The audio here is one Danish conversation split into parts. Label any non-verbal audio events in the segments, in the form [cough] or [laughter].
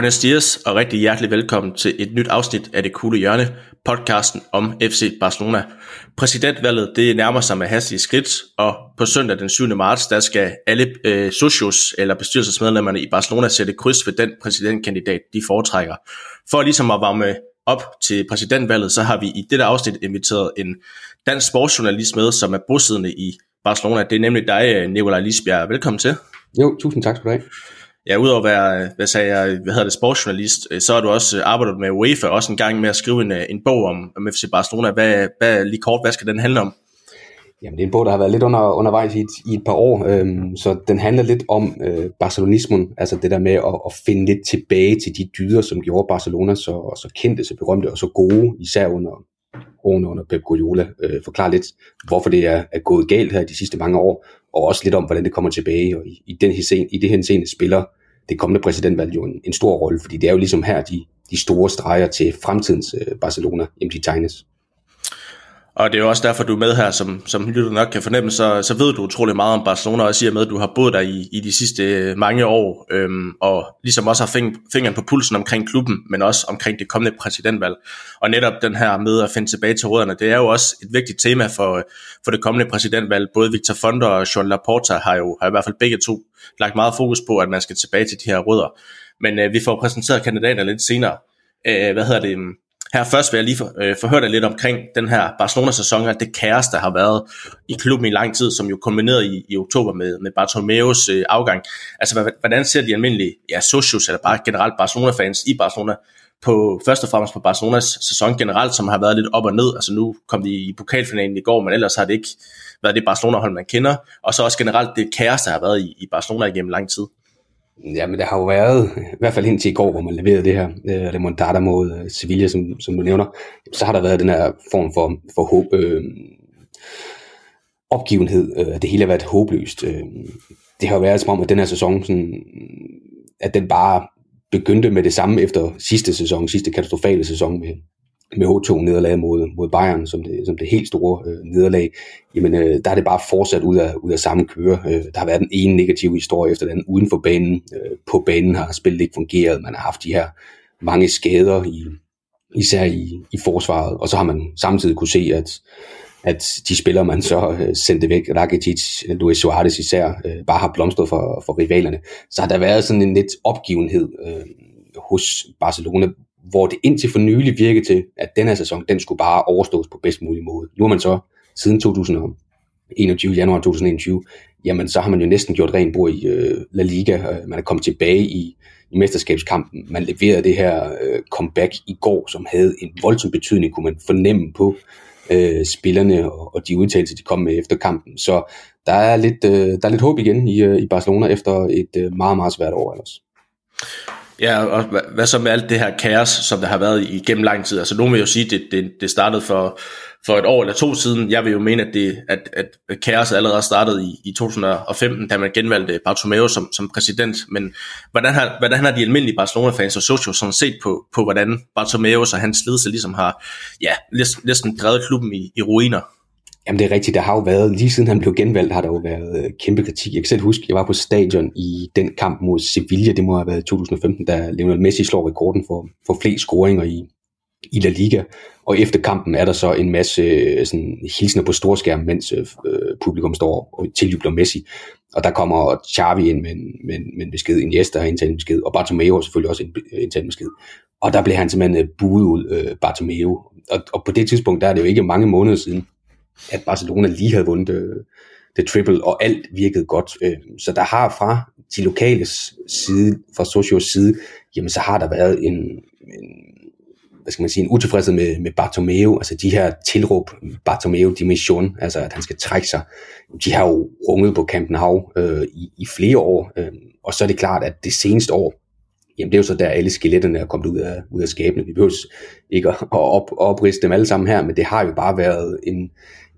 Buenos dias og rigtig hjertelig velkommen til et nyt afsnit af Det Kugle Hjørne, podcasten om FC Barcelona. Præsidentvalget det nærmer sig med hastige skridt, og på søndag den 7. marts, der skal alle øh, socios eller bestyrelsesmedlemmerne i Barcelona sætte kryds ved den præsidentkandidat, de foretrækker. For ligesom at varme op til præsidentvalget, så har vi i dette afsnit inviteret en dansk sportsjournalist med, som er bosiddende i Barcelona. Det er nemlig dig, øh, Nikolaj Lisbjerg. Velkommen til. Jo, tusind tak skal du have. Ja, udover at være, hvad sagde jeg, hvad hedder det, sportsjournalist, øh, så har du også øh, arbejdet med UEFA, også en gang med at skrive en, øh, en bog om, om FC Barcelona. Hvad, hvad, lige kort, hvad skal den handle om? Jamen, det er en bog, der har været lidt under, undervejs i et, i et par år, øhm, så den handler lidt om øh, barcelonismen, altså det der med at, at finde lidt tilbage til de dyder, som gjorde Barcelona så, så kendte, så berømte og så gode, især under årene under Pep Guardiola. Øh, forklare lidt, hvorfor det er, er gået galt her de sidste mange år, og også lidt om, hvordan det kommer tilbage, og i, i, den her, i det her scene spiller det kommende præsidentvalg jo en, en stor rolle, fordi det er jo ligesom her, de, de store streger til fremtidens øh, Barcelona, de tegnes. Og det er jo også derfor, du er med her, som, som lytter nok kan fornemme, så, så ved du utrolig meget om Barcelona, og siger med, at du har boet der i, i de sidste øh, mange år, øhm, og ligesom også har fing, fingeren på pulsen omkring klubben, men også omkring det kommende præsidentvalg. Og netop den her med at finde tilbage til rødderne, det er jo også et vigtigt tema for, for det kommende præsidentvalg. Både Victor Fonder og Jean Laporta har jo har i hvert fald begge to lagt meget fokus på, at man skal tilbage til de her rødder. Men øh, vi får præsenteret kandidater lidt senere. Øh, hvad hedder det? Her først vil jeg lige for, øh, forhøre dig lidt omkring den her Barcelona-sæson, og det kaos, der har været i klubben i lang tid, som jo kombinerede i, i oktober med, med Bartomeus øh, afgang. Altså, hvordan ser de almindelige ja, socios, eller bare generelt Barcelona-fans i Barcelona, på først og fremmest på Barcelonas sæson generelt, som har været lidt op og ned. Altså nu kom de i pokalfinalen i går, men ellers har det ikke været det Barcelona-hold, man kender. Og så også generelt det kaos, der har været i, i Barcelona igennem lang tid. Ja, men der har jo været, i hvert fald indtil i går, hvor man leverede det her øh, remontada mod øh, Sevilla, som, som du nævner, så har der været den her form for, for håb, øh, opgivenhed, øh, det hele har været håbløst. Øh, det har jo været som om, at den her sæson, sådan, at den bare begyndte med det samme efter sidste sæson, sidste katastrofale sæson med, med H2-nederlag mod, mod Bayern som det, som det helt store øh, nederlag, jamen øh, der er det bare fortsat ud af, ud af samme køre. Øh, der har været den ene negative historie efter den uden for banen. Øh, på banen har spillet ikke fungeret. Man har haft de her mange skader, i, især i, i forsvaret. Og så har man samtidig kunne se, at, at de spillere, man så øh, sendte væk, Rakitic, Luis Suarez især, øh, bare har blomstret for, for rivalerne. Så har der været sådan en lidt opgivenhed øh, hos Barcelona, hvor det indtil for nylig virkede til, at den her sæson, den skulle bare overstås på bedst mulig måde. Nu har man så siden 2021, januar 2021, jamen så har man jo næsten gjort rent bord i øh, La Liga. Øh, man er kommet tilbage i, i mesterskabskampen. Man leverede det her øh, comeback i går, som havde en voldsom betydning, kunne man fornemme på øh, spillerne og, og de udtalelser, de kom med efter kampen. Så der er lidt, øh, der er lidt håb igen i, øh, i Barcelona efter et øh, meget, meget svært år ellers. Ja, og hvad, hvad så med alt det her kaos, som der har været igennem lang tid? Altså nogen vil jo sige, at det, det, det startede for, for et år eller to siden. Jeg vil jo mene, at, det, at, at kaoset allerede startede i, i 2015, da man genvalgte Bartomeu som, som præsident. Men hvordan har, hvordan har de almindelige Barcelona-fans og socios sådan set på, på hvordan Bartomeu og hans ledelse ligesom har ja, næsten drevet klubben i, i ruiner? Jamen det er rigtigt, der har jo været, lige siden han blev genvalgt, har der jo været øh, kæmpe kritik. Jeg kan selv huske, jeg var på stadion i den kamp mod Sevilla, det må have været i 2015, da Lionel Messi slår rekorden for, for flest scoringer i, i La Liga. Og efter kampen er der så en masse øh, sådan, hilsner på storskærm, mens øh, øh publikum står og tiljubler Messi. Og der kommer Xavi ind med en, med, med en besked, Iniesta har indtaget en besked, og Bartomeu har selvfølgelig også indtaget en besked. Og der blev han simpelthen øh, buet ud, øh, Bartomeu. Og, og på det tidspunkt, der er det jo ikke mange måneder siden, at Barcelona lige havde vundet det, øh, det triple, og alt virkede godt. Øh, så der har fra de lokales side, fra Socios side, jamen så har der været en, en hvad skal man sige, en utilfredshed med, med Bartomeu, altså de her tilråb, Bartomeu dimension, altså at han skal trække sig, de har jo runget på Camp Nou øh, i, i flere år, øh, og så er det klart, at det seneste år, jamen det er jo så der alle skeletterne er kommet ud af, ud af skabene. Vi behøver ikke at op, opriste dem alle sammen her, men det har jo bare været en,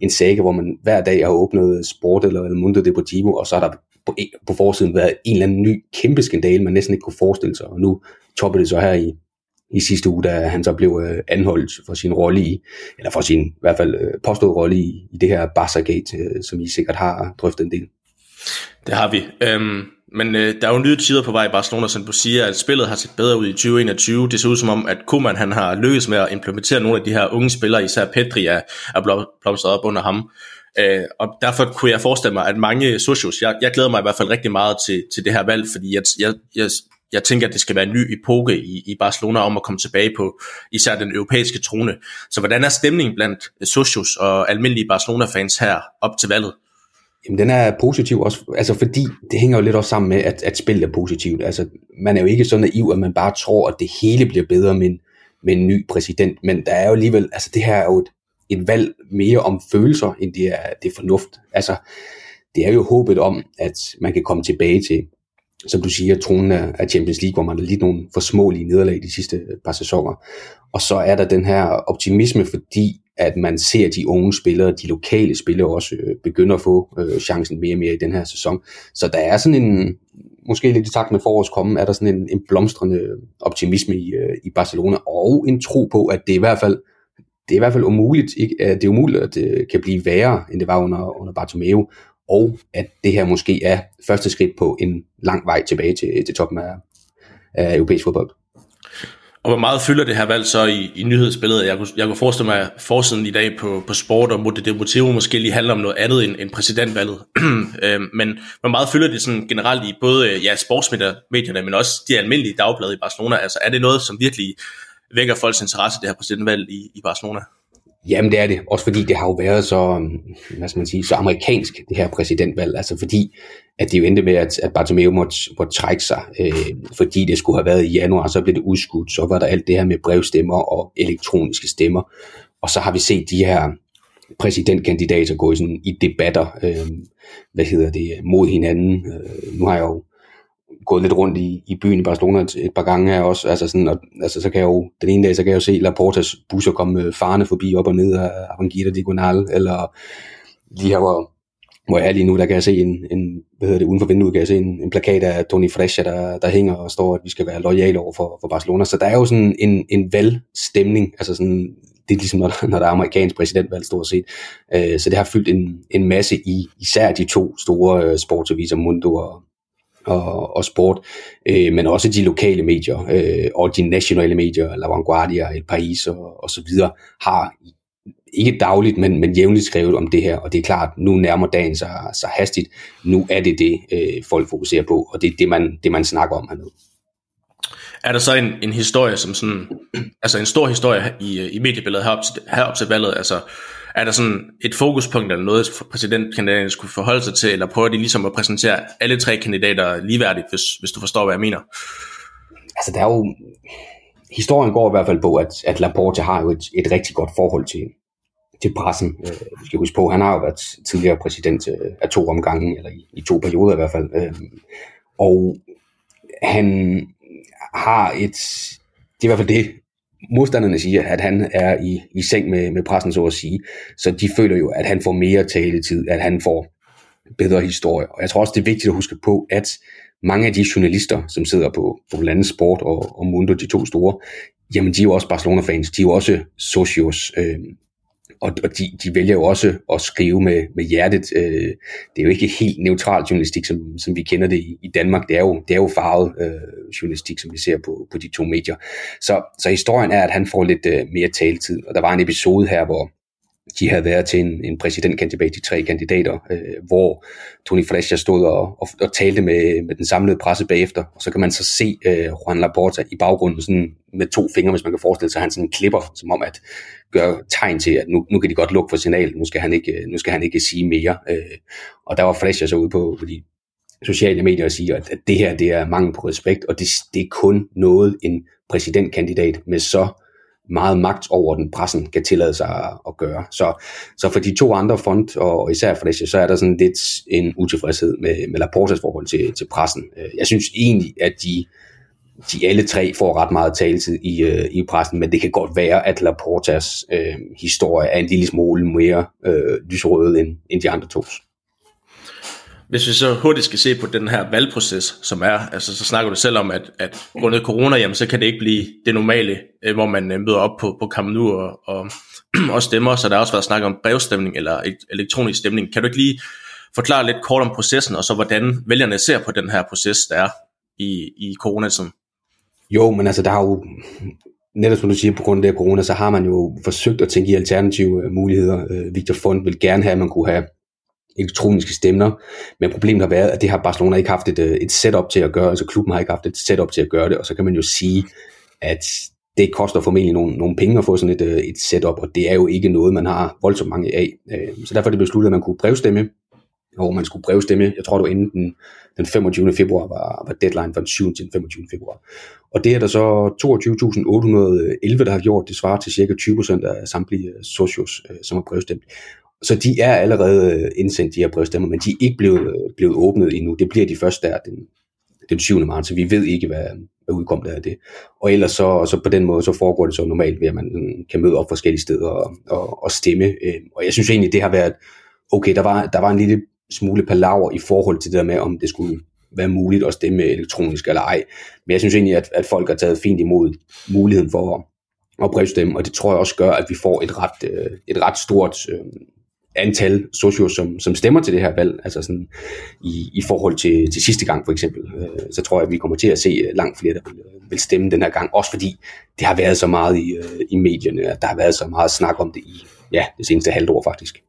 en saga, hvor man hver dag har åbnet Sport eller El Mundo Deportivo, og så har der på, på forsiden været en eller anden ny kæmpe skandale, man næsten ikke kunne forestille sig, og nu topper det så her i, i sidste uge, da han så blev øh, anholdt for sin rolle i, eller for sin i hvert fald øh, påstået rolle i, i det her Barca-gate, øh, som I sikkert har drøftet en del. Det har vi. Øhm, men øh, der er jo nye tider på vej i Barcelona, som du siger, at spillet har set bedre ud i 2021. Det ser ud som om, at Koeman han har lykkes med at implementere nogle af de her unge spillere, især Petri er, er blomstret op under ham. Øh, og derfor kunne jeg forestille mig, at mange socios, jeg, jeg glæder mig i hvert fald rigtig meget til, til det her valg, fordi jeg, jeg, jeg, jeg tænker, at det skal være en ny epoke i, i Barcelona om at komme tilbage på især den europæiske trone. Så hvordan er stemningen blandt socios og almindelige Barcelona-fans her op til valget? Jamen, den er positiv også, altså fordi det hænger jo lidt også sammen med, at, at spillet er positivt. Altså, man er jo ikke så naiv, at man bare tror, at det hele bliver bedre med en, med en ny præsident, men der er jo alligevel, altså det her er jo et, et valg mere om følelser, end det er, det er fornuft. Altså, det er jo håbet om, at man kan komme tilbage til, som du siger, tronen af Champions League, hvor man har lidt nogle for smålige nederlag de sidste øh, par sæsoner. Og så er der den her optimisme, fordi at man ser de unge spillere, de lokale spillere også øh, begynder at få øh, chancen mere og mere i den her sæson. Så der er sådan en, måske lidt i takt med forårskommen, er der sådan en, en blomstrende optimisme i, øh, i Barcelona, og en tro på, at det i hvert fald det er i hvert fald umuligt, ikke? det er umuligt, at det kan blive værre, end det var under, under Bartomeu, og at det her måske er første skridt på en lang vej tilbage til, til toppen af, af europæisk fodbold. Og hvor meget fylder det her valg så i, i nyhedsbilledet? Jeg kunne, jeg kunne forestille mig, at forsiden i dag på, på sport og det motiv måske lige handler om noget andet end, end præsidentvalget. [clears throat] Øhm, men hvor meget fylder det sådan generelt i både øh, ja, sportsmedierne, men også de almindelige dagblade i Barcelona? Altså er det noget, som virkelig vækker folks interesse, det her præsidentvalg i, i Barcelona? Jamen det er det, også fordi det har jo været så, mm, hvad skal man sige, så amerikansk, det her præsidentvalg, altså fordi, at det jo endte med, at, at Bartomeu måtte, måtte trække sig, øh, fordi det skulle have været i januar, så blev det udskudt, så var der alt det her med brevstemmer og elektroniske stemmer, og så har vi set de her præsidentkandidater gå i, sådan, i debatter, øh, hvad hedder det, mod hinanden. Øh, nu har jeg jo gået lidt rundt i, i byen i Barcelona et, et par gange her også, altså sådan, og, altså så kan jeg jo, den ene dag, så kan jeg jo se Laportas busser komme øh, farne forbi op og ned af Avangita Diagonal, eller lige her, hvor, hvor jeg er lige nu, der kan jeg se en, en hvad hedder det, uden for vinduet, kan jeg se en, en plakat af Toni Frescia, der, der hænger og står, at vi skal være lojale over for, for Barcelona. Så der er jo sådan en, en valgstemning, altså sådan, det er ligesom, når, når der er amerikansk præsidentvalg stort set. Øh, så det har fyldt en, en masse i især de to store øh, sportsaviser, Mundo og, og, og sport, øh, men også de lokale medier øh, og de nationale medier, La Vanguardia, El País og, og så videre, har ikke dagligt, men, men jævnligt skrevet om det her, og det er klart, nu nærmer dagen sig, sig hastigt, nu er det det, øh, folk fokuserer på, og det er det, man, det, man snakker om hernede. Er der så en, en historie, som sådan, altså en stor historie i, i mediebilledet herop til, herop til valget, altså er der sådan et fokuspunkt eller noget, præsidentkandidaten skulle forholde sig til, eller prøver de ligesom at præsentere alle tre kandidater ligeværdigt, hvis, hvis du forstår, hvad jeg mener? Altså der er jo, historien går i hvert fald på, at, at Laporte har jo et, et rigtig godt forhold til, til pressen. Øh, vi skal huske på, han har jo været tidligere præsident øh, af to omgange, eller i, i to perioder i hvert fald. Øh, og han har et, det er i hvert fald det, modstanderne siger, at han er i, i seng med, med pressen, så at sige. Så de føler jo, at han får mere taletid, at han får bedre historie. Og jeg tror også, det er vigtigt at huske på, at mange af de journalister, som sidder på, på blandt andet Sport og, og Mundo, de to store, jamen de er jo også Barcelona-fans, de er jo også socios, øh, og, og de, de vælger jo også at skrive med, med hjertet. Øh, det er jo ikke helt neutral journalistik, som, som vi kender det i, i Danmark. Det er jo, det er jo farvet øh, journalistik, som vi ser på, på de to medier. Så, så historien er, at han får lidt øh, mere taletid. Og der var en episode her, hvor de havde været til en, en præsidentkandidat, de tre kandidater, øh, hvor Tony Fresha stod og, og, og talte med, med den samlede presse bagefter, og så kan man så se øh, Juan Laporta i baggrunden sådan med to fingre, hvis man kan forestille sig, at han sådan klipper, som om at gøre tegn til, at nu, nu kan de godt lukke for signalet, nu skal han ikke, øh, nu skal han ikke sige mere. Øh, og der var Fresha så ude på, på de sociale medier og sige, at, at det her det er mangel på respekt, og det, det er kun noget, en præsidentkandidat med så meget magt over den pressen kan tillade sig at, gøre. Så, så for de to andre fond, og især for det, så er der sådan lidt en utilfredshed med, med Laportas forhold til, til pressen. Øh, jeg synes egentlig, at de, de alle tre får ret meget taletid i, øh, i pressen, men det kan godt være, at Laportas øh, historie er en lille smule mere øh, lysrød end, end de andre tos. Hvis vi så hurtigt skal se på den her valgproces, som er, altså så snakker du selv om, at, at grundet corona, jamen, så kan det ikke blive det normale, øh, hvor man øh, møder op på, på Camp Nou og, og, [clears throat] og stemmer, så der har også været snak om brevstemning eller elektronisk stemning. Kan du ikke lige forklare lidt kort om processen, og så hvordan vælgerne ser på den her proces, der er i, i coronatiden. Jo, men altså der har jo, netop som du siger, på grund af det corona, så har man jo forsøgt at tænke i alternative øh, muligheder. Victor Fond vil gerne have, at man kunne have elektroniske stemmer, men problemet har været, at det har Barcelona ikke haft et, øh, et setup til at gøre, altså klubben har ikke haft et setup til at gøre det, og så kan man jo sige, at det koster formentlig nogle, nogle penge at få sådan et, øh, et setup, og det er jo ikke noget, man har voldsomt mange af. Øh, så derfor er det besluttet, at man kunne brevstemme, hvor man skulle brevstemme, jeg tror det var inden den, den 25. februar var, var deadline fra den 7. til den 25. februar. Og det er der så 22.811, der har gjort, det svarer til cirka 20% af samtlige socios, som har brevstemt. Så de er allerede øh, indsendt, de her brevstemmer, men de er ikke blevet, øh, blevet åbnet endnu. Det bliver de først der den, den 7. marts, så vi ved ikke, hvad, hvad udkommet af det. Og ellers så, så på den måde, så foregår det så normalt ved, at man mm, kan møde op forskellige steder og, og, og stemme. Øh, og jeg synes egentlig, det har været, okay, der var, der var en lille smule palaver i forhold til det der med, om det skulle være muligt at stemme elektronisk eller ej. Men jeg synes egentlig, at, at folk har taget fint imod muligheden for at, at brevstemme, og det tror jeg også gør, at vi får et ret, et ret stort antal socio, som, som stemmer til det her valg, altså sådan i, i forhold til, til sidste gang for eksempel, øh, så tror jeg, at vi kommer til at se øh, langt flere, der vil, øh, vil stemme den her gang, også fordi det har været så meget i, øh, i medierne, at der har været så meget snak om det i ja, det seneste halvt år faktisk.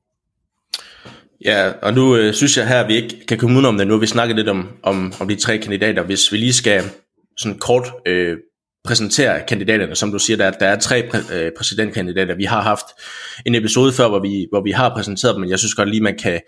Ja, og nu øh, synes jeg her, at vi ikke kan komme om det. Nu har vi snakket lidt om, om, om de tre kandidater. Hvis vi lige skal sådan kort øh, præsentere kandidaterne, som du siger, der, der er tre præ, øh, præsidentkandidater. Vi har haft en episode før, hvor vi, hvor vi har præsenteret dem, men jeg synes godt lige, man kan,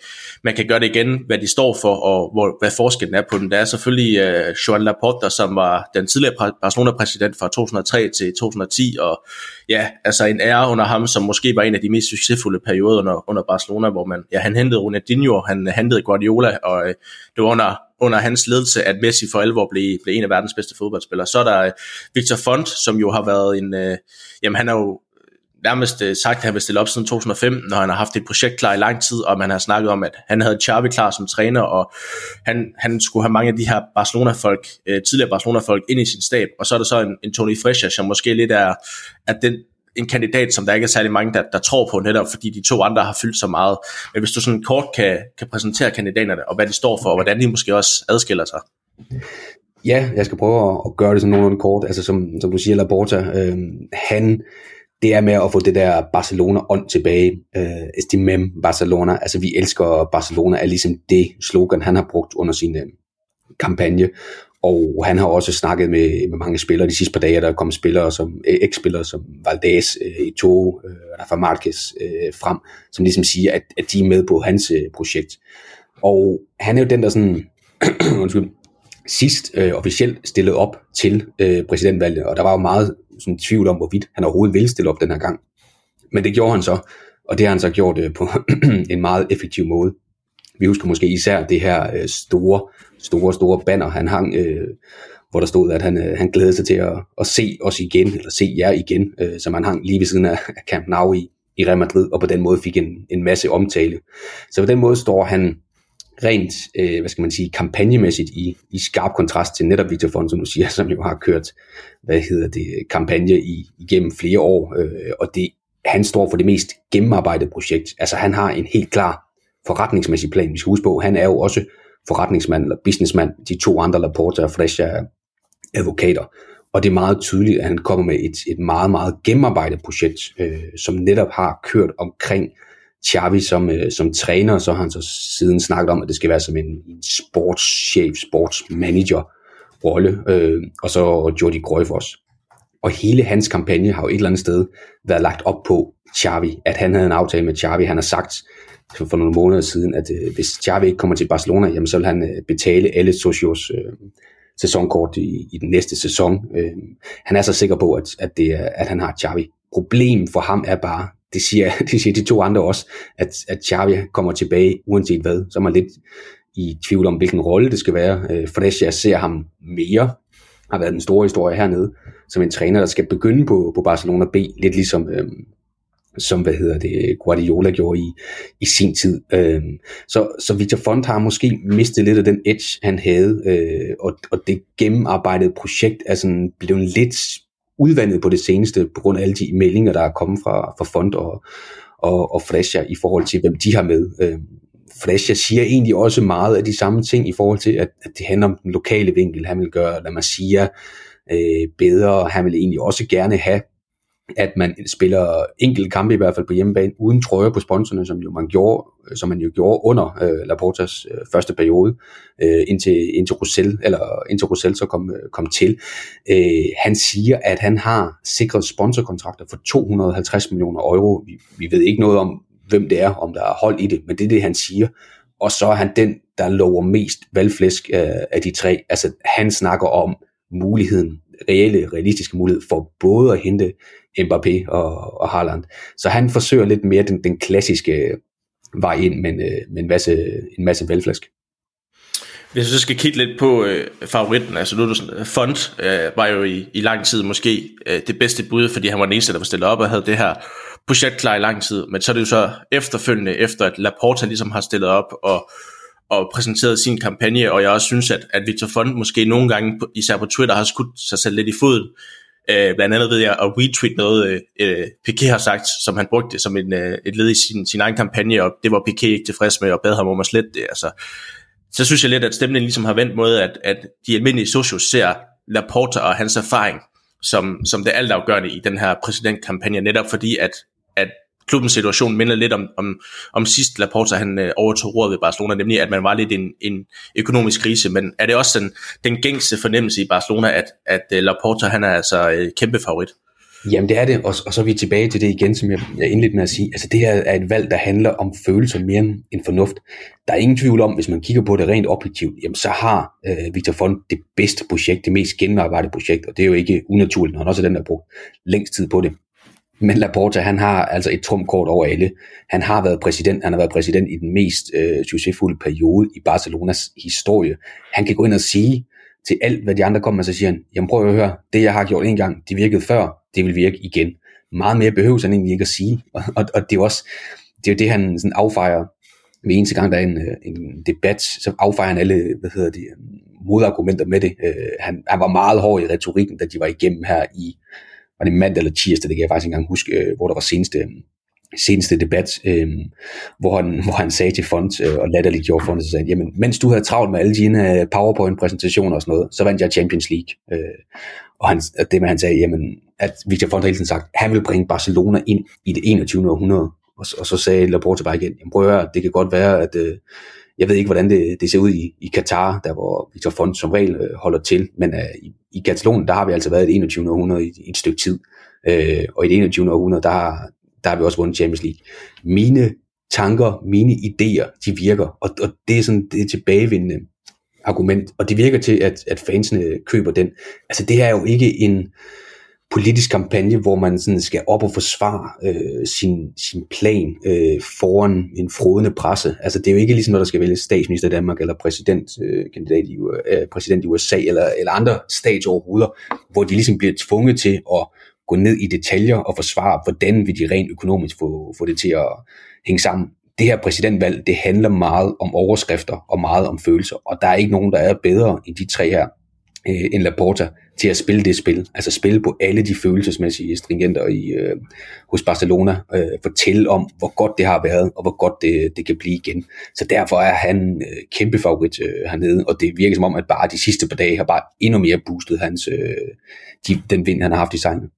man kan gøre det igen, hvad de står for, og hvor, hvad forskellen er på dem. Der er selvfølgelig øh, Joan Laporta, som var den tidligere Barcelona-præsident fra 2003 til 2010, og ja, altså en ære under ham, som måske var en af de mest succesfulde perioder under, under Barcelona, hvor man, ja, han hentede Ronaldinho, han hentede Guardiola, og øh, det var under under hans ledelse, at Messi for alvor blev, blev en af verdens bedste fodboldspillere. Så er der øh, Victor Font, som jo har været en, øh, jamen han har jo nærmest øh, sagt, at han vil stille op siden 2015, når han har haft et projekt klar i lang tid, og man har snakket om, at han havde Xavi klar som træner, og han, han skulle have mange af de her Barcelona-folk, øh, tidligere Barcelona-folk ind i sin stab, og så er der så en, en Tony Fresher, som måske lidt er, at den, en kandidat, som der ikke er særlig mange, der, der tror på, netop fordi de to andre har fyldt så meget. Men hvis du sådan kort kan, kan præsentere kandidaterne, og hvad de står for, og hvordan de måske også adskiller sig. Ja, jeg skal prøve at gøre det sådan nogenlunde kort. Altså som, som du siger, Laporta, øh, han, det er med at få det der Barcelona-ånd tilbage. Øh, Estimem Barcelona, altså vi elsker Barcelona, er ligesom det slogan, han har brugt under sin øh, kampagne. Og han har også snakket med, med mange spillere de sidste par dage, der er kommet spillere som eh, eks-spillere som Valdez, eh, øh, Ito, øh, eh, Rafa Marquez øh, frem, som ligesom siger, at, at de er med på hans øh, projekt. Og han er jo den, der sådan, [clears throat] undskyld, sidst øh, officielt stillede op til øh, præsidentvalget, og der var jo meget sådan, tvivl om, hvorvidt han overhovedet ville stille op den her gang. Men det gjorde han så, og det har han så gjort øh, på [clears throat] en meget effektiv måde. Vi husker måske især det her øh, store, store, store banner, han hang, øh, hvor der stod, at han, øh, han glædede sig til at, at se os igen, eller se jer igen, øh, som han hang lige ved siden af, Camp Nou i, i Real Madrid, og på den måde fik en, en masse omtale. Så på den måde står han rent, øh, hvad skal man sige, kampagnemæssigt i, i skarp kontrast til netop Victor Font, som du siger, som jo har kørt, hvad hedder det, kampagne i, igennem flere år, øh, og det, han står for det mest gennemarbejdede projekt. Altså han har en helt klar forretningsmæssig plan. Vi skal huske på, han er jo også forretningsmand eller businessmand. De to andre, Laporta og Fresh, er advokater. Og det er meget tydeligt, at han kommer med et, et meget, meget gennemarbejdet projekt, øh, som netop har kørt omkring Xavi som, øh, som træner, så har han så siden snakket om, at det skal være som en, en sportschef, sportsmanager rolle, øh, og så Jordi Cruyff også. Og hele hans kampagne har jo et eller andet sted været lagt op på Xavi, at han havde en aftale med Xavi. Han har sagt for nogle måneder siden, at øh, hvis Xavi ikke kommer til Barcelona, jamen, så vil han øh, betale alle Socios øh, sæsonkort i, i den næste sæson. Øh, han er så sikker på, at, at, det er, at han har Xavi. Problem for ham er bare, det siger, [laughs] det siger de to andre også, at, at Xavi kommer tilbage uanset hvad. Så er man lidt i tvivl om, hvilken rolle det skal være. Øh, Frescia ser ham mere, har været den store historie hernede, som en træner, der skal begynde på, på Barcelona B, lidt ligesom, øh, som hvad hedder det, Guardiola gjorde i, i sin tid. Øh, så, så Victor Font har måske mistet lidt af den edge, han havde, øh, og, og det gennemarbejdede projekt er sådan blevet lidt udvandet på det seneste, på grund af alle de meldinger, der er kommet fra, fra Font og, og, og Frescia i forhold til, hvem de har med. Øh, Flecha siger egentlig også meget af de samme ting i forhold til, at, at det handler om den lokale vinkel. Han vil gøre La Masia øh, bedre. Han vil egentlig også gerne have at man spiller enkelte kampe i hvert fald på hjemmebane, uden trøje på sponsorerne, som, jo man, gjorde, øh, som man jo gjorde under øh, Laportas øh, første periode, øh, indtil, indtil, Roussel, eller indtil Roussel så kom, øh, kom til. Øh, han siger, at han har sikret sponsorkontrakter for 250 millioner euro. Vi, vi ved ikke noget om, hvem det er, om der er hold i det, men det er det, han siger. Og så er han den, der lover mest valgflæsk øh, af de tre. Altså, han snakker om muligheden, reelle, realistiske mulighed for både at hente Mbappé og, og Haaland. Så han forsøger lidt mere den, den klassiske vej ind, men øh, med en masse, en masse valgflæsk. Hvis så skal kigge lidt på øh, favoritten, altså nu er du sådan, øh, Font øh, var jo i, i lang tid måske øh, det bedste bud, fordi han var den eneste, der var stillet op og havde det her projekt klar i lang tid, men så er det jo så efterfølgende, efter at Laporta ligesom har stillet op og, og præsenteret sin kampagne, og jeg også synes, at, at Victor Font måske nogle gange, især på Twitter, har skudt sig selv lidt i foden, Øh, blandt andet ved jeg at retweet noget, øh, Piqué har sagt, som han brugte som en, øh, et led i sin, sin egen kampagne, og det var Piqué ikke tilfreds med, og bad ham om at slette det. Altså, så synes jeg lidt, at stemningen ligesom har vendt mod, at, at de almindelige socios ser Laporta og hans erfaring som, som det altafgørende i den her præsidentkampagne, netop fordi, at, at klubbens situation minder lidt om, om, om sidst Laporta han øh, overtog rådet ved Barcelona, nemlig at man var lidt en, en økonomisk krise, men er det også den, den gængse fornemmelse i Barcelona, at, at øh, Laporta han er altså øh, kæmpe favorit? Jamen det er det, og, og så er vi tilbage til det igen, som jeg, jeg indledte med at sige. Altså det her er et valg, der handler om følelser mere end fornuft. Der er ingen tvivl om, hvis man kigger på det rent objektivt, jamen så har øh, Victor Font det bedste projekt, det mest gennemarbejdede projekt, og det er jo ikke unaturligt, når han også er den, der har brugt længst tid på det. Men Laporta, han har altså et trumkort over alle. Han har været præsident, han har været præsident i den mest øh, succesfulde periode i Barcelonas historie. Han kan gå ind og sige til alt, hvad de andre kommer med, så siger han, jamen prøv at høre, det jeg har gjort en gang, det virkede før, det vil virke igen. Meget mere behøver han egentlig ikke at sige. Og, og, og det er jo også, det er jo det, han sådan affejer med eneste gang, der er en, øh, en debat, så affejer han alle, hvad hedder det, øh, modargumenter med det. Øh, han, han var meget hård i retorikken, da de var igennem her i var det mandag eller tirsdag, det kan jeg faktisk ikke engang huske, øh, hvor der var seneste, øh, seneste debat, øh, hvor, han, [laughs] hvor han sagde til Font øh, og latterligt gjorde Font, så sagde han, jamen, mens du havde travlt med alle dine øh, PowerPoint-præsentationer og sådan noget, så vandt jeg Champions League. Øh, og han, det med, han sagde, jamen, at Victor Font har hele tiden sagt, han vil bringe Barcelona ind i det 21. århundrede. Og, og så sagde Laporte bare igen, jamen prøv at høre, det kan godt være, at øh, jeg ved ikke, hvordan det, det ser ud i, i Katar, der hvor Victor Font som regel øh, holder til, men øh, i, i Katalonien, der har vi altså været i det 21. århundrede i, i et stykke tid. Øh, og i det 21. århundrede, der, der har vi også vundet Champions League. Mine tanker, mine idéer, de virker, og, og det er sådan det er tilbagevendende argument, og det virker til, at, at fansene køber den. Altså det er jo ikke en, politisk kampagne, hvor man sådan skal op og forsvare øh, sin, sin plan øh, foran en frodende presse. Altså det er jo ikke ligesom, når der skal vælges statsminister i Danmark, eller præsidentkandidat øh, i, øh, præsident i USA, eller, eller andre statsoverhoveder, hvor de ligesom bliver tvunget til at gå ned i detaljer og forsvare, hvordan vil de rent økonomisk få, få det til at hænge sammen. Det her præsidentvalg, det handler meget om overskrifter og meget om følelser, og der er ikke nogen, der er bedre end de tre her, øh, end Laporta til at spille det spil. Altså spille på alle de følelsesmæssige stringenter i, øh, hos Barcelona. Øh, fortælle om, hvor godt det har været, og hvor godt det, det kan blive igen. Så derfor er han øh, kæmpe favorit øh, hernede, og det virker som om, at bare de sidste par dage har bare endnu mere boostet hans, øh, de, den vind, han har haft i sejlen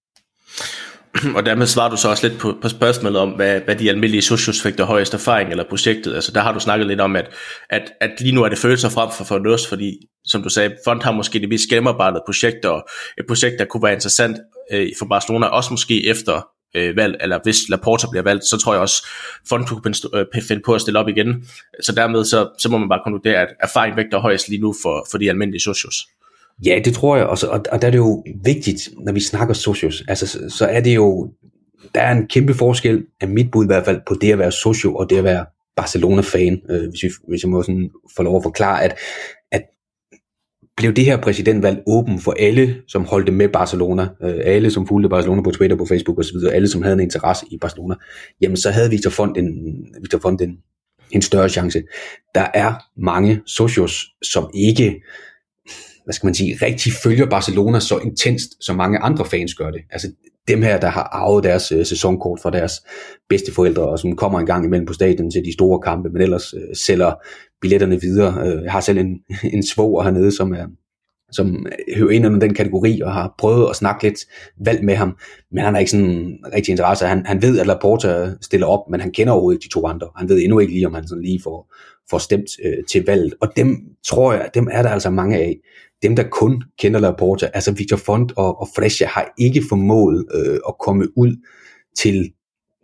og dermed svarer du så også lidt på, på spørgsmålet om, hvad, hvad de almindelige socios fik der højeste erfaring eller projektet. Altså der har du snakket lidt om, at, at, at lige nu er det følelser frem for fornuft, fordi som du sagde, Fond har måske det mest gennemarbejdede projekt, og et projekt, der kunne være interessant øh, for Barcelona, også måske efter øh, valg, eller hvis Laporta bliver valgt, så tror jeg også, Fond kunne øh, finde på at stille op igen. Så dermed så, så må man bare konkludere, at erfaring vægter højst lige nu for, for de almindelige socios. Ja, det tror jeg også, og, og der er det jo vigtigt, når vi snakker socios, altså så, så er det jo, der er en kæmpe forskel, af mit bud i hvert fald, på det at være socio og det at være Barcelona-fan, øh, hvis, vi, hvis jeg må sådan få lov at forklare, at, at blev det her præsidentvalg åben for alle, som holdte med Barcelona, øh, alle som fulgte Barcelona på Twitter, på Facebook osv., alle som havde en interesse i Barcelona, jamen så havde Victor Font en, Victor Font en, en større chance. Der er mange socios, som ikke hvad skal man sige, rigtig følger Barcelona så intenst, som mange andre fans gør det. Altså, dem her, der har arvet deres øh, sæsonkort fra deres bedsteforældre, og som kommer en gang imellem på stadion til de store kampe, men ellers øh, sælger billetterne videre. Øh, jeg har selv en, [laughs] en svoger hernede, som er som hører ind under den kategori, og har prøvet at snakke lidt valg med ham, men han har ikke sådan rigtig interesse. Han, han ved, at Laporta stiller op, men han kender overhovedet de to andre. Han ved endnu ikke lige, om han sådan lige får, får stemt øh, til valget. Og dem tror jeg, dem er der altså mange af. Dem, der kun kender Laporta, altså Victor Font og, og Frescia, har ikke formået øh, at komme ud til,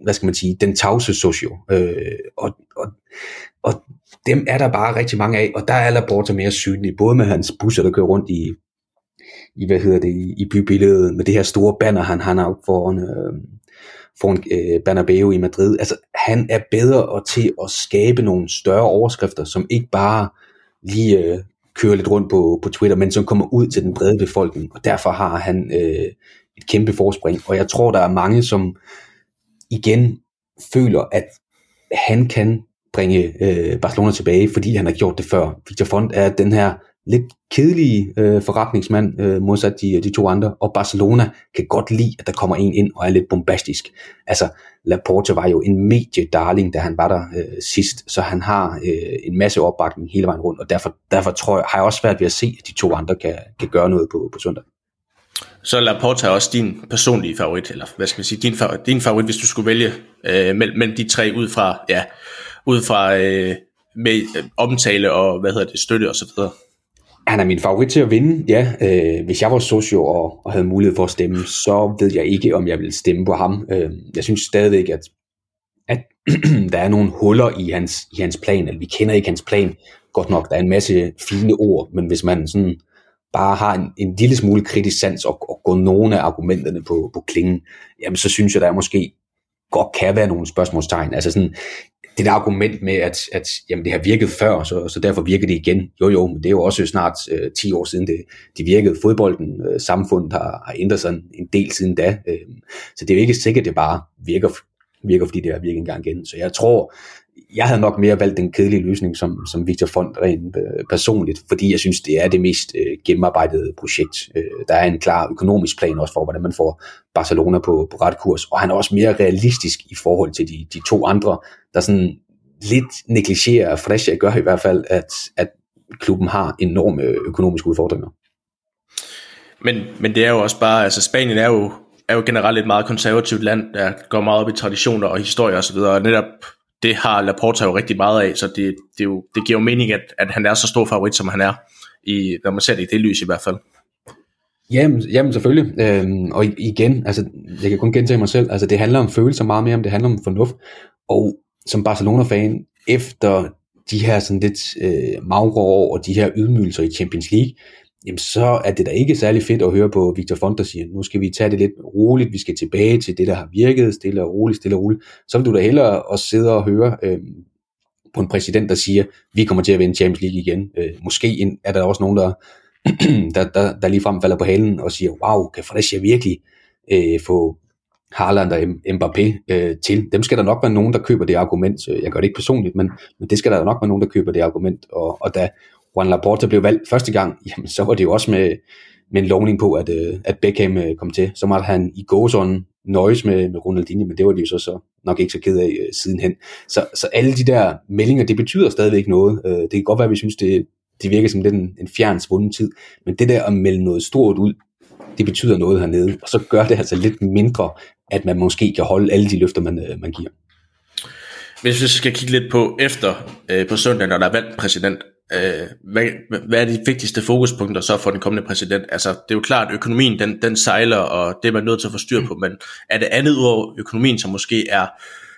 hvad skal man sige, den tavse socio. Øh, og, og, og dem er der bare rigtig mange af, og der er Laporta mere synlig, både med hans busser, der kører rundt i, i hvad hedder det, i bybilledet, med det her store banner, han, han har op foran, øh, foran øh, Bernabeu i Madrid. Altså, han er bedre til at skabe nogle større overskrifter, som ikke bare lige øh, kører lidt rundt på, på Twitter, men som kommer ud til den brede befolkning, og derfor har han øh, et kæmpe forspring. Og jeg tror, der er mange, som igen føler, at han kan bringe øh, Barcelona tilbage, fordi han har gjort det før. Victor Font er den her lidt kedelige øh, forretningsmand, øh, modsat de, de to andre, og Barcelona kan godt lide, at der kommer en ind og er lidt bombastisk. Altså, Laporte var jo en mediedarling, da han var der øh, sidst, så han har øh, en masse opbakning hele vejen rundt, og derfor, derfor tror jeg, har jeg også svært ved at se, at de to andre kan, kan gøre noget på, på søndag. Så Laporte er også din personlige favorit, eller hvad skal man sige, din favorit, din favorit hvis du skulle vælge øh, mellem, mellem de tre ud fra, ja, ud fra øh, med øh, omtale og hvad hedder det, støtte og så videre. Han er min favorit til at vinde, ja. Øh, hvis jeg var socio og, og havde mulighed for at stemme, så ved jeg ikke, om jeg ville stemme på ham. Øh, jeg synes stadigvæk, at, at [clears throat] der er nogle huller i hans, i hans plan, eller vi kender ikke hans plan godt nok. Der er en masse fine ord, men hvis man sådan bare har en, en lille smule kritisk sans og, og går nogle af argumenterne på, på klingen, jamen så synes jeg, der er måske godt kan være nogle spørgsmålstegn. Altså sådan, det der argument med, at, at jamen, det har virket før, så, så derfor virker det igen. Jo jo, men det er jo også snart øh, 10 år siden, det, det virkede. Fodbolden, øh, samfundet har, har ændret sig en del siden da. Øh, så det er jo ikke sikkert, at det bare virker, virker fordi det har virket en gang igen. Så jeg tror, jeg havde nok mere valgt den kedelige løsning som, som Victor Font rent øh, personligt, fordi jeg synes, det er det mest øh, gennemarbejdede projekt. Øh, der er en klar økonomisk plan også for, hvordan man får Barcelona på, på ret kurs, og han er også mere realistisk i forhold til de, de to andre, der sådan lidt negligerer, Frescia gør i hvert fald, at, at klubben har enorme økonomiske udfordringer. Men, men det er jo også bare, altså Spanien er jo, er jo generelt et meget konservativt land, der går meget op i traditioner og historie osv., og, og netop det har Laporta jo rigtig meget af, så det, det, jo, det giver jo mening, at, at han er så stor favorit, som han er, i, når man ser det i det lys i hvert fald. Jamen, jamen selvfølgelig. Øhm, og igen, altså, jeg kan kun gentage mig selv, altså det handler om følelser meget mere, om det handler om fornuft. Og som Barcelona-fan, efter de her sådan lidt øh, magre år og de her ydmygelser i Champions League, jamen så er det da ikke særlig fedt at høre på Victor Font, der siger, nu skal vi tage det lidt roligt, vi skal tilbage til det, der har virket, stille og roligt, stille og roligt. Så vil du da hellere at sidde og høre øh, på en præsident, der siger, vi kommer til at vinde Champions League igen. Øh, måske er der også nogen, der, [clears throat] der, der, der ligefrem falder på halen og siger, wow, kan Fredericia virkelig øh, få Haaland og Mbappé øh, til. Dem skal der nok være nogen, der køber det argument. Øh, jeg gør det ikke personligt, men, men det skal der nok være nogen, der køber det argument. Og, og da Juan Laporta blev valgt første gang, [laughs] jamen, så var det jo også med, med en lovning på, at, øh, at Beckham øh, kom til. Så måtte han i gåsånden nøjes med, med Ronaldinho, men det var de jo så, så nok ikke så ked af øh, sidenhen. Så, så alle de der meldinger, det betyder stadigvæk noget. Øh, det kan godt være, at vi synes, det, det virker som lidt en, en fjern svunden tid, men det der at melde noget stort ud, det betyder noget hernede, og så gør det altså lidt mindre, at man måske kan holde alle de løfter, man, øh, man giver. Hvis vi skal kigge lidt på efter øh, på søndag, når der er valgt præsident, øh, hvad, hvad er de vigtigste fokuspunkter så for den kommende præsident? Altså, det er jo klart, at økonomien den, den sejler, og det er man nødt til at få styr på, men er det andet ud over økonomien, som måske er,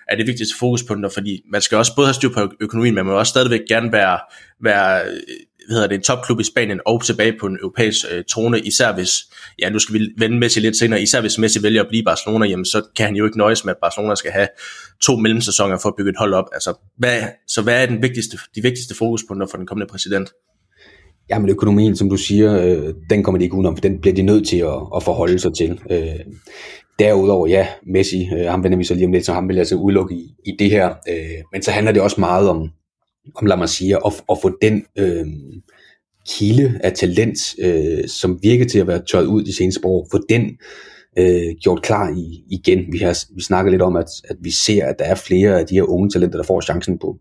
er det vigtigste fokuspunkter, fordi man skal også både have styr på økonomien, men man må også stadigvæk gerne være, være hvad hedder det, en topklub i Spanien og tilbage på en europæisk øh, trone, især hvis, ja nu skal vi vende Messi lidt senere, især hvis Messi vælger at blive Barcelona, jamen så kan han jo ikke nøjes med, at Barcelona skal have to mellemsæsoner for at bygge et hold op. Altså, hvad, så hvad er den vigtigste, de vigtigste fokuspunkter for den kommende præsident? Jamen økonomien, som du siger, øh, den kommer de ikke udenom, for den bliver de nødt til at, at forholde sig til. Øh, derudover, ja, Messi, øh, ham vender vi så lige om lidt, så ham vil altså udelukke i, i det her. Øh, men så handler det også meget om, om lad mig sige, at, at få den øh, kilde af talent, øh, som virker til at være tøjet ud de seneste år, få den øh, gjort klar i, igen. Vi har vi snakker lidt om, at, at vi ser, at der er flere af de her unge talenter, der får chancen på,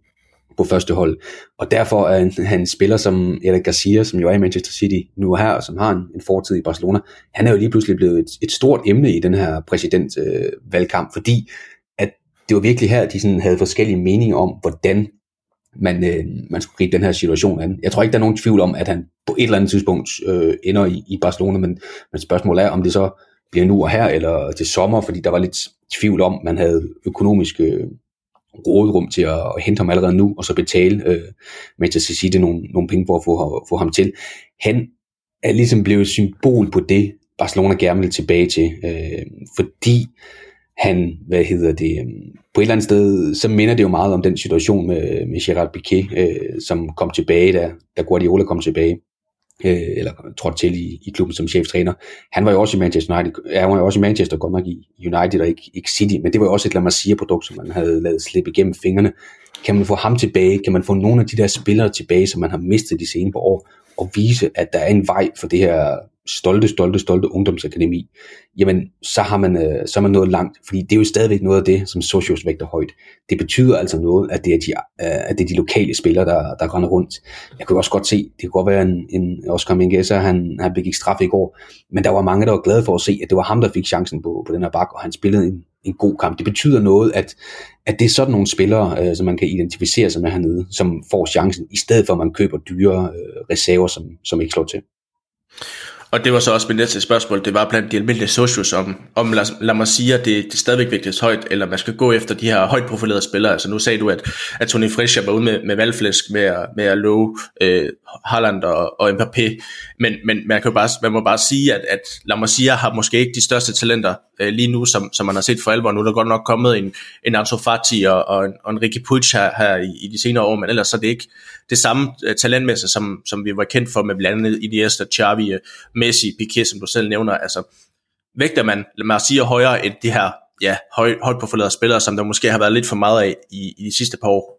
på første hold. Og derfor er han, han en spiller som Eric Garcia, som jo er i Manchester City nu her, og som har en, en fortid i Barcelona, han er jo lige pludselig blevet et, et stort emne i den her præsidentvalgkamp, øh, fordi at det var virkelig her, at de sådan havde forskellige meninger om, hvordan man, øh, man skulle gribe den her situation an. Jeg tror ikke, der er nogen tvivl om, at han på et eller andet tidspunkt øh, ender i, i Barcelona, men, men spørgsmålet er, om det så bliver nu og her, eller til sommer, fordi der var lidt tvivl om, man havde økonomisk øh, rådrum til at, at hente ham allerede nu, og så betale øh, Manchester City nogle, nogle penge for at få, få ham til. Han er ligesom blevet symbol på det, Barcelona gerne vil tilbage til, øh, fordi han, hvad hedder det, øhm, på et eller andet sted, så minder det jo meget om den situation med, med Gerard Piqué, øh, som kom tilbage, da, da Guardiola kom tilbage øh, eller trådte til i, i klubben som cheftræner. Han var jo også i Manchester United, han var jo også i Manchester godt nok i United og ikke, ikke City, men det var jo også et La Masia-produkt, som man havde lavet slippe igennem fingrene. Kan man få ham tilbage? Kan man få nogle af de der spillere tilbage, som man har mistet de senere år, og vise, at der er en vej for det her stolte, stolte, stolte ungdomsakademi, jamen så har man, øh, så har man nået langt, fordi det er jo stadigvæk noget af det, som Socios vægter højt. Det betyder altså noget, at det er de, øh, at det er de lokale spillere, der, der render rundt. Jeg kunne også godt se, det kunne godt være en, en Oscar Mingesa, han, han begik straf i går, men der var mange, der var glade for at se, at det var ham, der fik chancen på, på den her bak, og han spillede en, en god kamp. Det betyder noget, at, at det er sådan nogle spillere, øh, som man kan identificere sig med hernede, som får chancen, i stedet for at man køber dyre øh, reserver, som, som ikke slår til. Og det var så også mit næste spørgsmål, det var blandt de almindelige socios om, om lad, lad mig sige, at det, det stadigvæk vigtigt højt, eller man skal gå efter de her højt profilerede spillere. Altså nu sagde du, at, at Tony Frischer var ude med, med valgflæsk med at, med at love øh, Holland og, og Mbappé, men, men man, kan jo bare, man må bare sige, at, at lad mig sige, har måske ikke de største talenter øh, lige nu, som, som man har set for alvor. Nu er der godt nok kommet en, en Ansu Fati og, og, en, og en Ricky Puig her, her i, i de senere år, men ellers så er det ikke det samme øh, talentmæssigt, som, som vi var kendt for med blandt andet Iniesta, Xavi, øh, Messi, Piqué, som du selv nævner. Altså, vægter man, lad mig sige, højere end de her ja, høj, højt profilerede spillere, som der måske har været lidt for meget af i, i de sidste par år.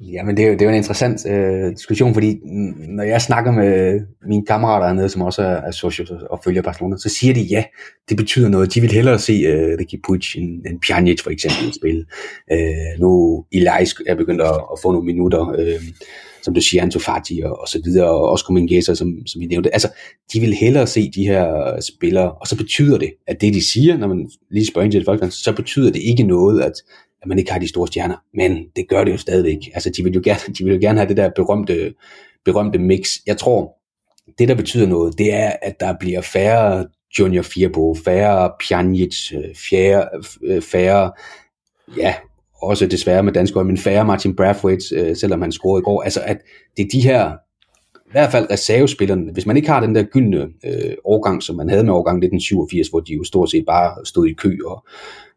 Ja, men det er jo, det er jo en interessant øh, diskussion, fordi når jeg snakker med mine kammerater hernede, som også er, er socios og følger Barcelona, så siger de ja, det betyder noget. De vil hellere se øh, Ricky Puig end, end Pjanic for eksempel spille. Øh, nu Elias er begyndt at, at få nogle minutter, øh, som du siger, Anto Fati og, og så videre, og også Comingesa, som, som vi nævnte. Altså, de vil hellere se de her spillere, og så betyder det, at det de siger, når man lige spørger ind til folk, så betyder det ikke noget, at at man ikke har de store stjerner, men det gør det jo stadigvæk. Altså, de vil jo gerne, de vil jo gerne have det der berømte, berømte mix. Jeg tror, det der betyder noget, det er, at der bliver færre Junior Firbo, færre Pjanic, øh, færre, øh, færre, ja, også desværre med dansk men færre Martin Brathwaite, øh, selvom han scorede i går. Altså, at det er de her, i hvert fald reservespillerne, hvis man ikke har den der gyldne øh, årgang, som man havde med årgang 1987, hvor de jo stort set bare stod i kø og,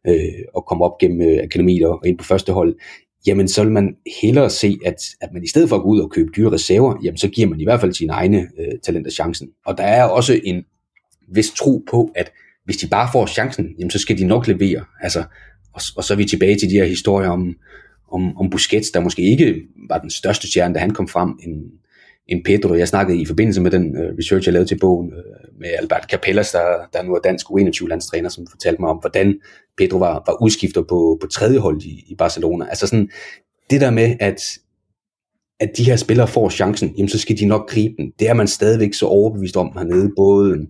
øh, og kom op gennem øh, akademiet og ind på første hold, jamen så vil man hellere se, at, at man i stedet for at gå ud og købe dyre reserver, jamen så giver man i hvert fald sine egne øh, talenter chancen. Og der er også en vis tro på, at hvis de bare får chancen, jamen så skal de nok levere. Altså, og, og så er vi tilbage til de her historier om, om, om Busquets, der måske ikke var den største stjerne, da han kom frem, en, en Pedro. Jeg snakkede i forbindelse med den øh, research, jeg lavede til bogen øh, med Albert Capellas, der, der nu er dansk U21-landstræner, som fortalte mig om, hvordan Pedro var, var udskifter på, på tredje hold i, i Barcelona. Altså sådan, det der med, at, at de her spillere får chancen, jamen så skal de nok gribe den. Det er man stadigvæk så overbevist om hernede, både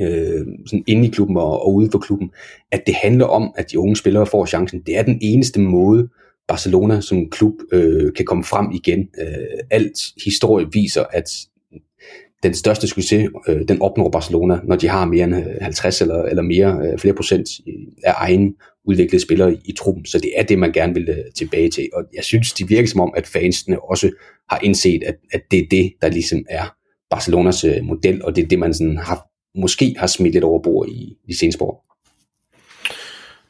øh, sådan inde i klubben og, og ude for klubben, at det handler om, at de unge spillere får chancen. Det er den eneste måde, Barcelona som klub øh, kan komme frem igen. Øh, alt historie viser, at den største succes, øh, den opnår Barcelona, når de har mere end øh, 50 eller, eller mere, øh, flere procent øh, af egen udviklede spillere i, i truppen. Så det er det, man gerne vil øh, tilbage til. Og jeg synes, det virker som om, at fansene også har indset, at, at det er det, der ligesom er Barcelonas øh, model, og det er det, man sådan har, måske har smidt lidt over bord i de seneste år.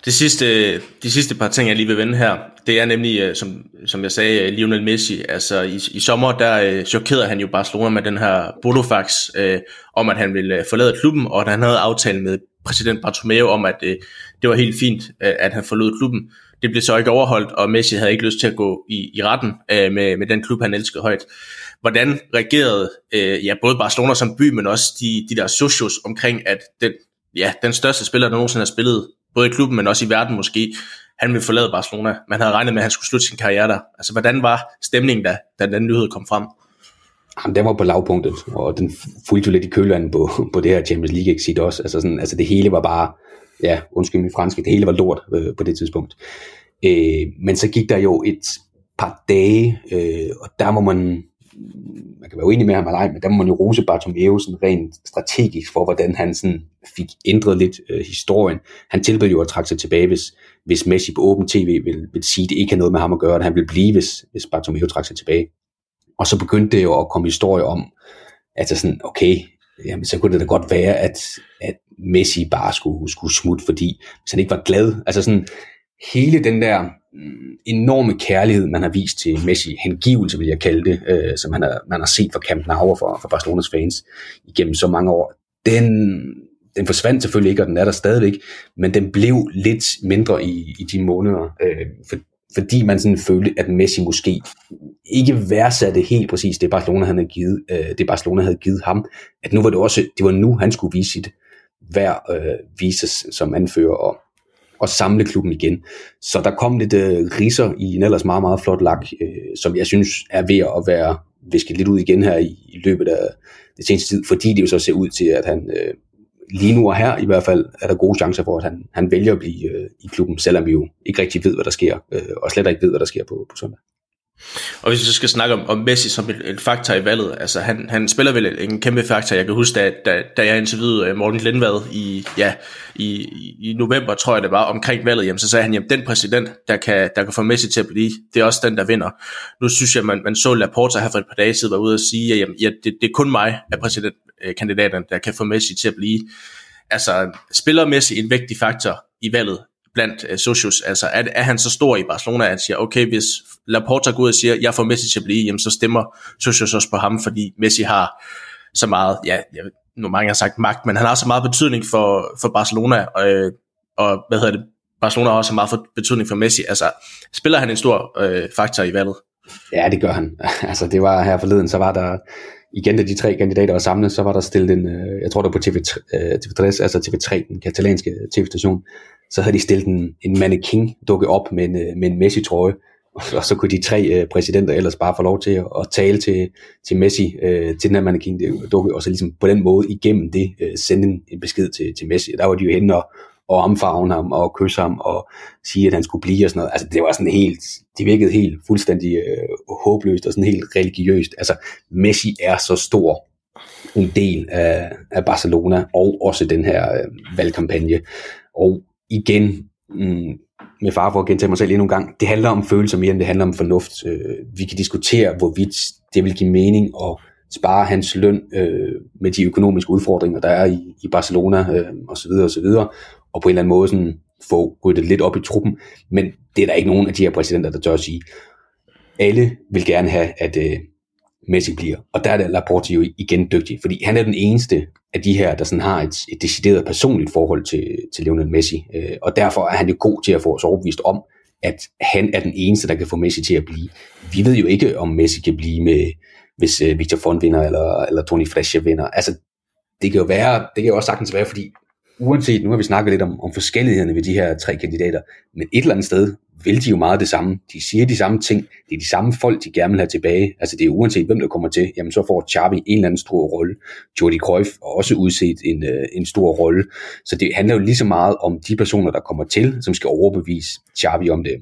Det sidste, de sidste par ting, jeg lige vil vende her, det er nemlig, øh, som, som jeg sagde, øh, Lionel Messi. Altså i, i sommer, der øh, chokerede han jo Barcelona med den her Bolofax, øh, om at han ville øh, forlade klubben, og at han havde aftalt med præsident Bartomeu om, at øh, det var helt fint, øh, at han forlod klubben. Det blev så ikke overholdt, og Messi havde ikke lyst til at gå i, i retten øh, med, med den klub, han elskede højt. Hvordan reagerede øh, ja, både Barcelona som by, men også de, de der socios omkring, at den ja, den største spiller, der nogensinde har spillet, både i klubben, men også i verden måske, han ville forlade Barcelona. Man havde regnet med, at han skulle slutte sin karriere der. Altså, hvordan var stemningen, da, da den nyhed kom frem? Jamen, den var på lavpunktet, og den fulgte jo lidt i kølvandet på, på det her Champions League exit også. Altså, sådan, altså det hele var bare, ja, undskyld min franske, det hele var lort øh, på det tidspunkt. Øh, men så gik der jo et par dage, øh, og der må man, man kan være uenig med ham eller ej, men der må man jo rose Bartomeu sådan rent strategisk for, hvordan han sådan fik ændret lidt øh, historien. Han tilbød jo at trække sig tilbage, hvis, hvis Messi på åben tv vil, vil sige, at det ikke har noget med ham at gøre, at han vil blive, hvis, hvis Bartomeu trak sig tilbage. Og så begyndte det jo at komme historie om, altså sådan, okay, jamen, så kunne det da godt være, at, at Messi bare skulle, skulle smutte, fordi hvis han ikke var glad, altså sådan, hele den der mm, enorme kærlighed, man har vist til Messi, hengivelse vil jeg kalde det, øh, som man har, man har set fra Camp Nou for, for Barcelonas fans igennem så mange år, den, den forsvandt selvfølgelig ikke, og den er der stadigvæk, men den blev lidt mindre i, i de måneder, øh, for, fordi man sådan følte, at Messi måske ikke værdsatte helt præcis det Barcelona havde givet, øh, det Barcelona havde givet ham, at nu var det også, det var nu han skulle vise sit værd, øh, sig som anfører og, og samle klubben igen. Så der kom lidt øh, riser i en ellers meget, meget flot lak, øh, som jeg synes er ved at være visket lidt ud igen her i, i løbet af det seneste tid, fordi det jo så ser ud til, at han øh, lige nu og her i hvert fald er der gode chancer for, at han, han vælger at blive øh, i klubben, selvom vi jo ikke rigtig ved, hvad der sker, øh, og slet ikke ved, hvad der sker på, på søndag. Og hvis vi så skal snakke om, om Messi som en, en faktor i valget, altså han, han spiller vel en kæmpe faktor. Jeg kan huske, da, da, da jeg interviewede øh, Morten Lindvad i, ja, i, i november, tror jeg det var, omkring valget, jamen, så sagde han, jamen den præsident, der kan, der kan få Messi til at blive, det er også den, der vinder. Nu synes jeg, man, man så Laporta her for et par dage siden var ude og sige, at jamen, ja, det, det er kun mig af præsidentkandidaterne, der kan få Messi til at blive. Altså, spiller Messi en vigtig faktor i valget? Blandt uh, socios. Altså er, er han så stor i Barcelona, at han siger, okay, hvis Laporta går ud og siger, jeg får Messi til at blive, jamen så stemmer socios også på ham, fordi Messi har så meget, ja, jeg, nu mange har sagt magt, men han har så meget betydning for, for Barcelona, og, øh, og hvad hedder det, Barcelona har også meget for betydning for Messi. Altså, spiller han en stor øh, faktor i valget? Ja, det gør han. [laughs] altså, det var her forleden, så var der igen, da de tre kandidater var samlet, så var der stillet en, øh, jeg tror det var på TV, øh, TV3, altså TV3, den katalanske tv-station, så havde de stillet en, en mannequin dukke op med en, øh, med en Messi-trøje, [laughs] og så kunne de tre øh, præsidenter ellers bare få lov til at, at tale til, til Messi, øh, til den her mannequin dukke, og så ligesom på den måde igennem det øh, sende en, en besked til, til Messi. Der var de jo henne og, og omfavne ham og kysse ham og sige, at han skulle blive og sådan noget. Altså det var sådan helt, det virkede helt fuldstændig øh, håbløst og sådan helt religiøst. Altså Messi er så stor en del af, af Barcelona og også den her øh, valgkampagne. Og igen, mm, med far for at gentage mig selv endnu en gang, det handler om følelser mere end det handler om fornuft. Øh, vi kan diskutere, hvorvidt det vil give mening at spare hans løn øh, med de økonomiske udfordringer, der er i, i Barcelona øh, osv. osv. Og på en eller anden måde sådan få ryddet lidt op i truppen. Men det er der ikke nogen af de her præsidenter, der tør at sige. Alle vil gerne have, at øh, Messi bliver. Og der er Laporte jo igen dygtig, fordi han er den eneste af de her, der sådan har et, et decideret personligt forhold til, til Lionel Messi. Øh, og derfor er han jo god til at få os overbevist om, at han er den eneste, der kan få Messi til at blive. Vi ved jo ikke, om Messi kan blive med, hvis øh, Victor Font vinder, eller, eller Tony Fresche vinder. Altså, det kan jo være, det kan jo også sagtens være, fordi uanset, nu har vi snakket lidt om, om forskellighederne ved de her tre kandidater, men et eller andet sted vil de jo meget det samme. De siger de samme ting. Det er de samme folk, de gerne vil have tilbage. Altså det er uanset, hvem der kommer til, jamen så får Xavi en eller anden stor rolle. Jordi Cruyff har også udset en, øh, en stor rolle. Så det handler jo lige så meget om de personer, der kommer til, som skal overbevise Xavi om det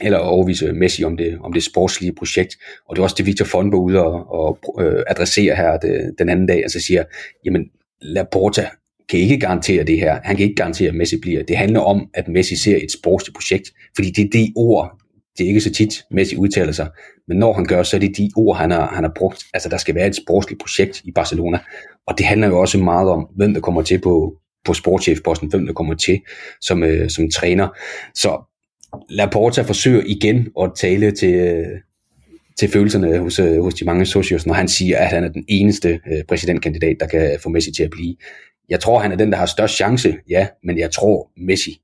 eller overvise Messi om det, om det sportslige projekt. Og det er også det, Victor Fond var ude og, og øh, adressere her det, den anden dag, altså siger, jamen Laporta kan ikke garantere det her. Han kan ikke garantere, at Messi bliver. Det handler om, at Messi ser et sportsligt projekt, fordi det er de ord, det er ikke så tit, Messi udtaler sig, men når han gør, så er det de ord, han har, han har brugt. Altså, der skal være et sportsligt projekt i Barcelona, og det handler jo også meget om, hvem der kommer til på, på sportschefposten, hvem der kommer til som, øh, som træner. Så Laporta forsøger igen at tale til, øh, til følelserne hos, øh, hos de mange socios, når han siger, at han er den eneste øh, præsidentkandidat, der kan få Messi til at blive. Jeg tror, han er den, der har størst chance, ja, men jeg tror, Messi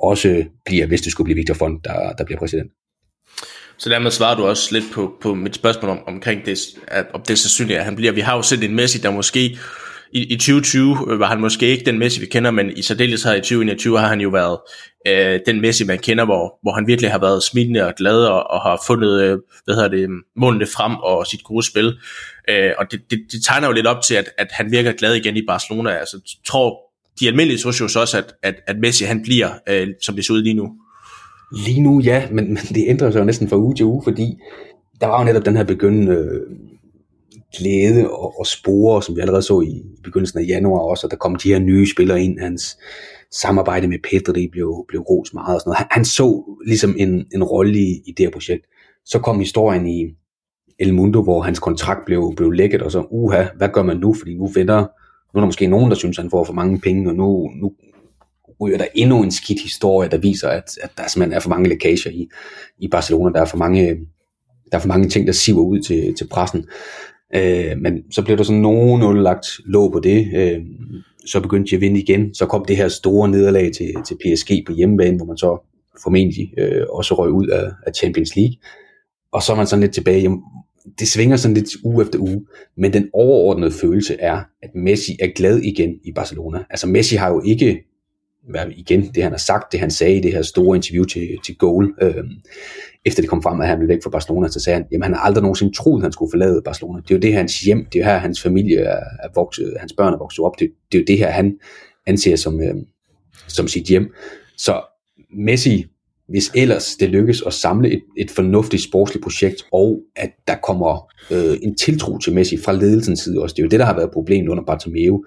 også bliver, hvis det skulle blive Victor Font, der, der bliver præsident. Så dermed svarer du også lidt på, på mit spørgsmål om, omkring det, at, om det er sandsynligt, at han bliver. Vi har jo set en Messi, der måske i, i 2020 øh, var han måske ikke den Messi, vi kender, men i særdeleshed i 2021 har han jo været øh, den Messi, man kender, hvor, hvor han virkelig har været smilende og glad og, og har fundet øh, hvad hedder det, målene frem og sit gode spil. Øh, og det, det, det tegner jo lidt op til, at, at han virker glad igen i Barcelona. Altså, tror de almindelige socios også, at, at, at Messi han bliver, øh, som det ser ud lige nu? Lige nu ja, men, men det ændrer sig jo næsten fra uge til uge, fordi der var jo netop den her begyndende øh, glæde og, og spore, som vi allerede så i begyndelsen af januar også, og der kom de her nye spillere ind, hans samarbejde med Pedri blev, blev ros meget og sådan noget. Han, han så ligesom en, en rolle i, i det her projekt. Så kom historien i El Mundo, hvor hans kontrakt blev, blev lækket, og så, uha, hvad gør man nu? Fordi nu vender, nu er der måske nogen, der synes, han får for mange penge, og nu, nu ryger der endnu en skidt historie, der viser, at, at der simpelthen er for mange lækager i, i Barcelona. Der er for mange, der er for mange ting, der siver ud til, til pressen. Øh, men så blev der sådan nogenlunde lagt låg på det. Øh, så begyndte de at vinde igen. Så kom det her store nederlag til, til PSG på hjemmebane, hvor man så formentlig øh, også røg ud af, af Champions League. Og så er man sådan lidt tilbage, jamen, det svinger sådan lidt uge efter uge, men den overordnede følelse er, at Messi er glad igen i Barcelona. Altså Messi har jo ikke igen det han har sagt, det han sagde i det her store interview til, til Goal, øh, efter det kom frem, at han ville væk fra Barcelona, så sagde han, jamen han har aldrig nogensinde troet, at han skulle forlade Barcelona. Det er jo det hans hjem, det er jo her, hans familie er, er vokset, hans børn er vokset op, det, det er jo det her, han anser som, øh, som sit hjem. Så Messi, hvis ellers det lykkes at samle et, et fornuftigt sportsligt projekt, og at der kommer øh, en tiltro til Messi fra ledelsens side også, det er jo det, der har været problemet under Bartomeu,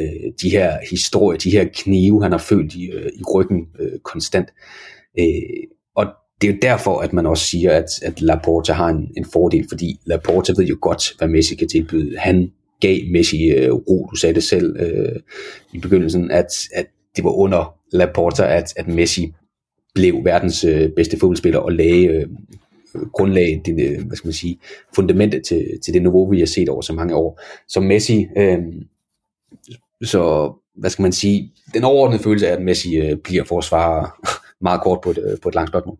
øh, de her historier, de her knive, han har følt i, øh, i ryggen øh, konstant. Øh, og det er jo derfor, at man også siger, at, at Laporta har en, en fordel, fordi Laporta ved jo godt, hvad Messi kan tilbyde. Han gav Messi øh, ro, du sagde det selv øh, i begyndelsen, at, at det var under Laporta, at, at Messi blev verdens øh, bedste fodboldspiller og lagde øh, grundlag, det, øh, hvad skal man sige, fundamentet til, til det niveau, vi har set over så mange år. Så Messi, øh, så hvad skal man sige, den overordnede følelse er, at Messi øh, bliver forsvarer [laughs] meget kort på et, øh, på et langt spørgsmål.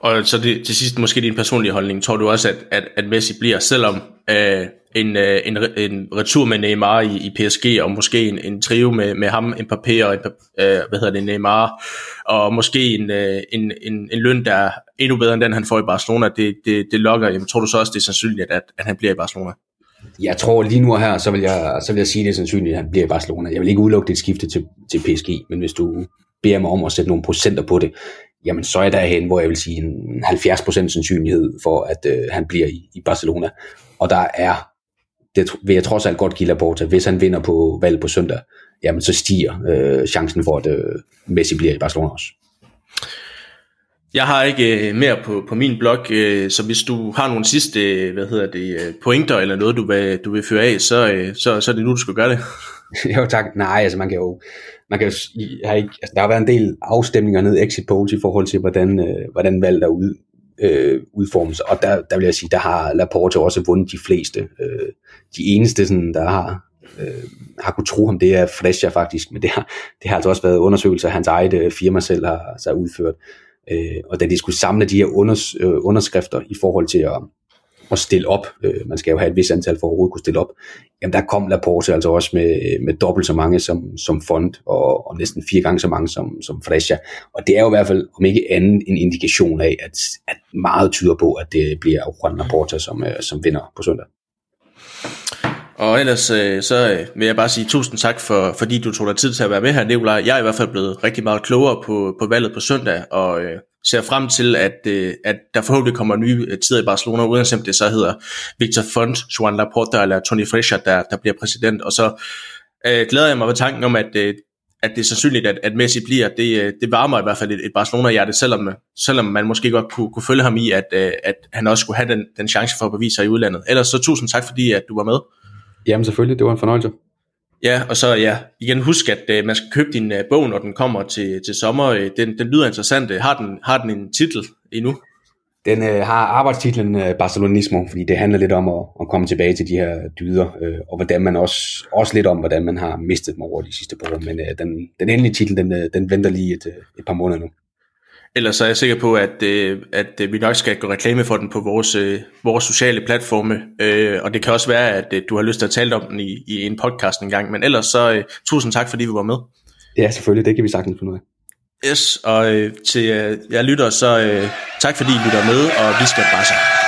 Og så det, til sidst måske din personlige holdning, tror du også, at, at, at Messi bliver, selvom øh, en, øh, en, en retur med Neymar i, i PSG, og måske en, en trio med, med ham, Mbappé og øh, hvad hedder det, Neymar, og måske en, øh, en, en, en løn, der er endnu bedre end den, han får i Barcelona, det, det, det lokker. Jamen, tror du så også, det er sandsynligt, at, at han bliver i Barcelona? Jeg tror lige nu her, så vil jeg, så vil jeg sige, det er sandsynligt, at han bliver i Barcelona. Jeg vil ikke udelukke det skifte til, til PSG, men hvis du beder mig om at sætte nogle procenter på det, jamen så er jeg derhen, hvor jeg vil sige en 70% sandsynlighed for, at øh, han bliver i, i Barcelona. Og der er, det vil jeg trods alt godt give Laporta, hvis han vinder på valg på søndag, jamen så stiger øh, chancen for, at øh, Messi bliver i Barcelona også. Jeg har ikke øh, mere på, på min blog, øh, så hvis du har nogle sidste øh, hvad hedder det, pointer eller noget, du vil, du vil føre af, så, øh, så, så er det nu, du skal gøre det. [laughs] jo tak. Nej, altså man kan jo, man kan jo har ikke, altså, der har været en del afstemninger ned exit polls i forhold til, hvordan, øh, hvordan valget er ud, øh, udformes, og der, der vil jeg sige, der har Laporte også vundet de fleste. Øh, de eneste, sådan, der har, øh, har kunne tro ham, det er Fresha faktisk, men det har, det har altså også været undersøgelser, hans eget øh, firma selv har, så har udført. Øh, og da de skulle samle de her unders, øh, underskrifter i forhold til at, at stille op, øh, man skal jo have et vis antal for at overhovedet kunne stille op, jamen der kom Laporte altså også med, øh, med dobbelt så mange som, som fond, og, og næsten fire gange så mange som, som Frescia. Og det er jo i hvert fald, om ikke andet, en indikation af, at, at meget tyder på, at det bliver Juan Laporta, som, øh, som vinder på søndag. Og ellers øh, så øh, vil jeg bare sige tusind tak, for, fordi du tog dig tid til at være med her, Nicolaj. Jeg er i hvert fald blevet rigtig meget klogere på, på valget på søndag, og øh, ser frem til, at, øh, at der forhåbentlig kommer nye øh, tider i Barcelona, uanset om det så hedder Victor Font, Joan Laporta eller Tony Frischer, der, der bliver præsident. Og så øh, glæder jeg mig ved tanken om, at, øh, at det er sandsynligt, at, at Messi bliver. Det, øh, det varmer i hvert fald et, et Barcelona-hjerte, selvom, selvom man måske godt kunne, kunne følge ham i, at, øh, at han også skulle have den, den chance for at bevise sig i udlandet. Ellers så tusind tak, fordi at du var med. Jamen selvfølgelig, det var en fornøjelse. Ja, og så ja, igen husk, at uh, man skal købe din uh, bog, når den kommer til, til sommer. Øh, den, den lyder interessant. Uh, har, den, har den en titel endnu? Den uh, har arbejdstitlen uh, Barcelonismo, fordi det handler lidt om at, at komme tilbage til de her dyder, uh, og hvordan man også, også lidt om, hvordan man har mistet dem over de sidste par år. Men uh, den, den endelige titel, den, uh, den venter lige et, et par måneder nu ellers så er jeg sikker på, at, øh, at vi nok skal gå reklame for den på vores, øh, vores sociale platforme, øh, og det kan også være, at øh, du har lyst til at tale om den i, i en podcast en gang, men ellers så øh, tusind tak, fordi vi var med. Ja, selvfølgelig, det kan vi sagtens finde ud af. Yes, og øh, til øh, jer lytter, så øh, tak fordi I lytter med, og vi skal bare så.